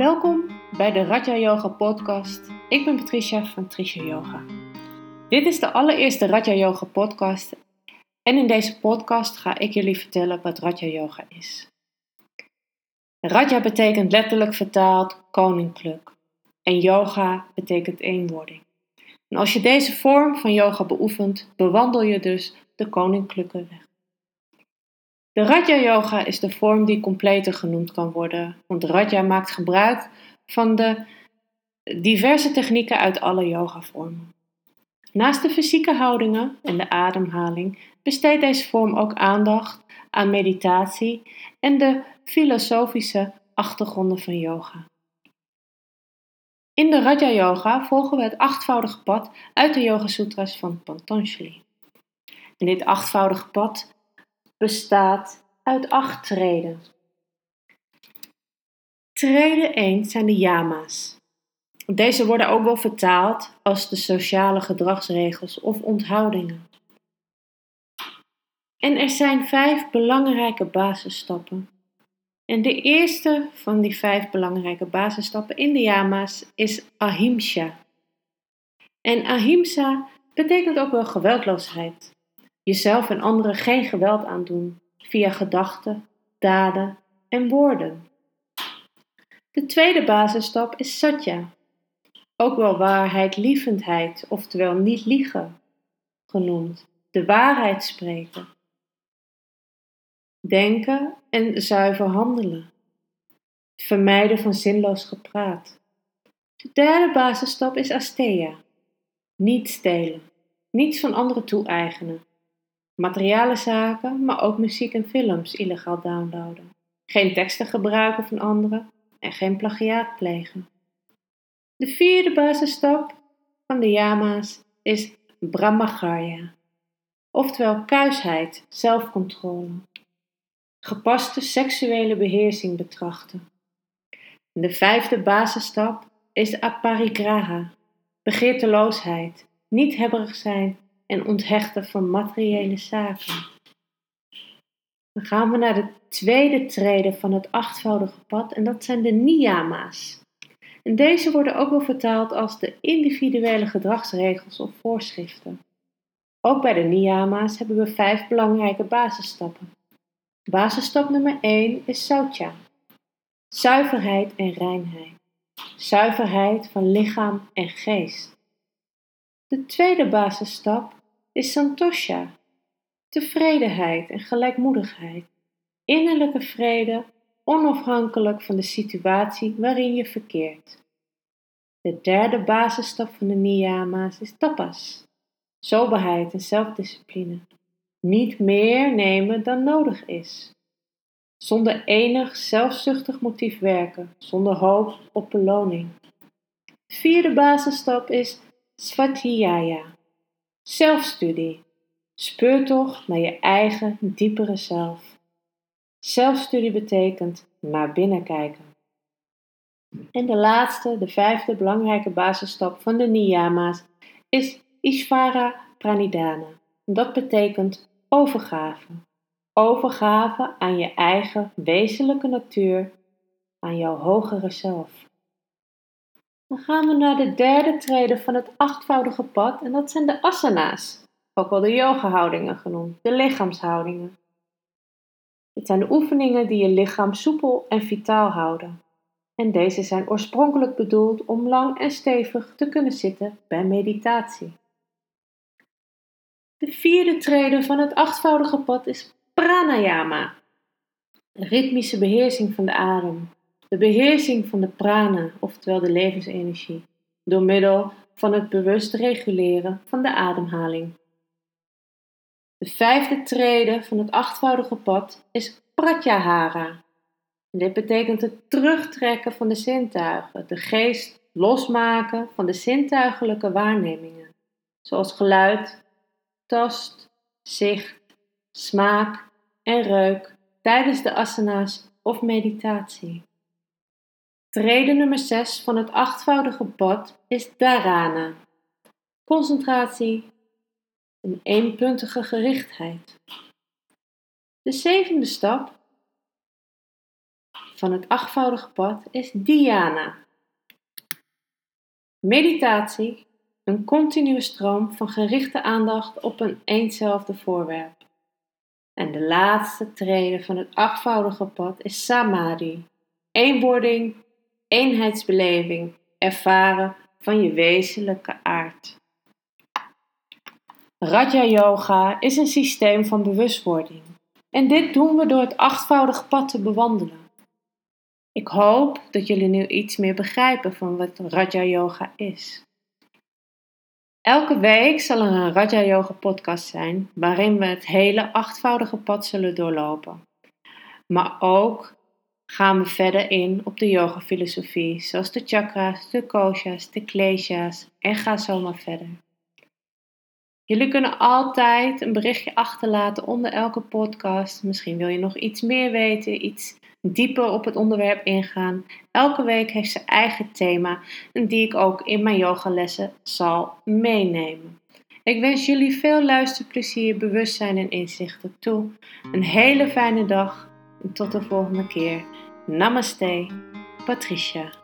Welkom bij de Raja Yoga podcast. Ik ben Patricia van Tricia Yoga. Dit is de allereerste Raja Yoga podcast en in deze podcast ga ik jullie vertellen wat Raja Yoga is. Raja betekent letterlijk vertaald koninklijk en yoga betekent eenwording. En als je deze vorm van yoga beoefent, bewandel je dus de koninklijke weg. De Raja Yoga is de vorm die completer genoemd kan worden, want Raja maakt gebruik van de diverse technieken uit alle yogavormen. Naast de fysieke houdingen en de ademhaling besteedt deze vorm ook aandacht aan meditatie en de filosofische achtergronden van yoga. In de Raja Yoga volgen we het achtvoudige pad uit de Yoga Sutras van Patanjali. En dit achtvoudige pad bestaat uit acht treden. Treden 1 zijn de yama's. Deze worden ook wel vertaald als de sociale gedragsregels of onthoudingen. En er zijn vijf belangrijke basisstappen. En de eerste van die vijf belangrijke basisstappen in de yama's is ahimsa. En ahimsa betekent ook wel geweldloosheid jezelf en anderen geen geweld aandoen via gedachten, daden en woorden. De tweede basisstap is satya, ook wel waarheid, lievendheid, oftewel niet liegen genoemd, de waarheid spreken. Denken en zuiver handelen. Vermijden van zinloos gepraat. De derde basisstap is asteya, niet stelen, niets van anderen toe-eigenen, materiële zaken, maar ook muziek en films illegaal downloaden. Geen teksten gebruiken van anderen en geen plagiaat plegen. De vierde basisstap van de yama's is brahmacharya, oftewel kuisheid, zelfcontrole. Gepaste seksuele beheersing betrachten. De vijfde basisstap is aparigraha, begeerteloosheid, niet hebberig zijn en onthechten van materiële zaken. Dan gaan we naar de tweede treden van het achtvoudige pad en dat zijn de niyama's. En deze worden ook wel vertaald als de individuele gedragsregels of voorschriften. Ook bij de niyama's hebben we vijf belangrijke basisstappen. Basisstap nummer 1 is saucha. Zuiverheid en reinheid. Zuiverheid van lichaam en geest. De tweede basisstap is santosha, tevredenheid en gelijkmoedigheid, innerlijke vrede, onafhankelijk van de situatie waarin je verkeert. De derde basisstap van de niyama's is tapas, soberheid en zelfdiscipline. Niet meer nemen dan nodig is. Zonder enig zelfzuchtig motief werken, zonder hoop op beloning. De vierde basisstap is svatiyaya, Zelfstudie. Speurtocht naar je eigen diepere zelf. Zelfstudie betekent naar binnen kijken. En de laatste, de vijfde belangrijke basisstap van de niyama's is Ishvara Pranidhana. Dat betekent overgave. Overgave aan je eigen wezenlijke natuur, aan jouw hogere zelf. Dan gaan we naar de derde trede van het achtvoudige pad en dat zijn de asana's, ook wel de yoga-houdingen genoemd, de lichaamshoudingen. Dit zijn de oefeningen die je lichaam soepel en vitaal houden. En deze zijn oorspronkelijk bedoeld om lang en stevig te kunnen zitten bij meditatie. De vierde trede van het achtvoudige pad is pranayama, ritmische beheersing van de adem de beheersing van de prana, oftewel de levensenergie, door middel van het bewust reguleren van de ademhaling. De vijfde trede van het achtvoudige pad is pratyahara. dit betekent het terugtrekken van de zintuigen, de geest losmaken van de zintuigelijke waarnemingen, zoals geluid, tast, zicht, smaak en reuk tijdens de asana's of meditatie. Trede nummer 6 van het achtvoudige pad is dharana. Concentratie en eenpuntige gerichtheid. De zevende stap van het achtvoudige pad is Dhyana. Meditatie, een continue stroom van gerichte aandacht op een eenzelfde voorwerp. En de laatste trede van het achtvoudige pad is Samadhi, eenwording, eenheidsbeleving, ervaren van je wezenlijke aard. Raja Yoga is een systeem van bewustwording. En dit doen we door het achtvoudige pad te bewandelen. Ik hoop dat jullie nu iets meer begrijpen van wat Raja Yoga is. Elke week zal er een Raja Yoga podcast zijn waarin we het hele achtvoudige pad zullen doorlopen. Maar ook gaan we verder in op de yoga filosofie, zoals de chakras, de koshas, de klesha's en ga zo maar verder. Jullie kunnen altijd een berichtje achterlaten onder elke podcast. Misschien wil je nog iets meer weten, iets dieper op het onderwerp ingaan. Elke week heeft ze eigen thema en die ik ook in mijn yogalessen zal meenemen. Ik wens jullie veel luisterplezier, bewustzijn en inzichten toe. Een hele fijne dag tot de volgende keer. Namaste, Patricia.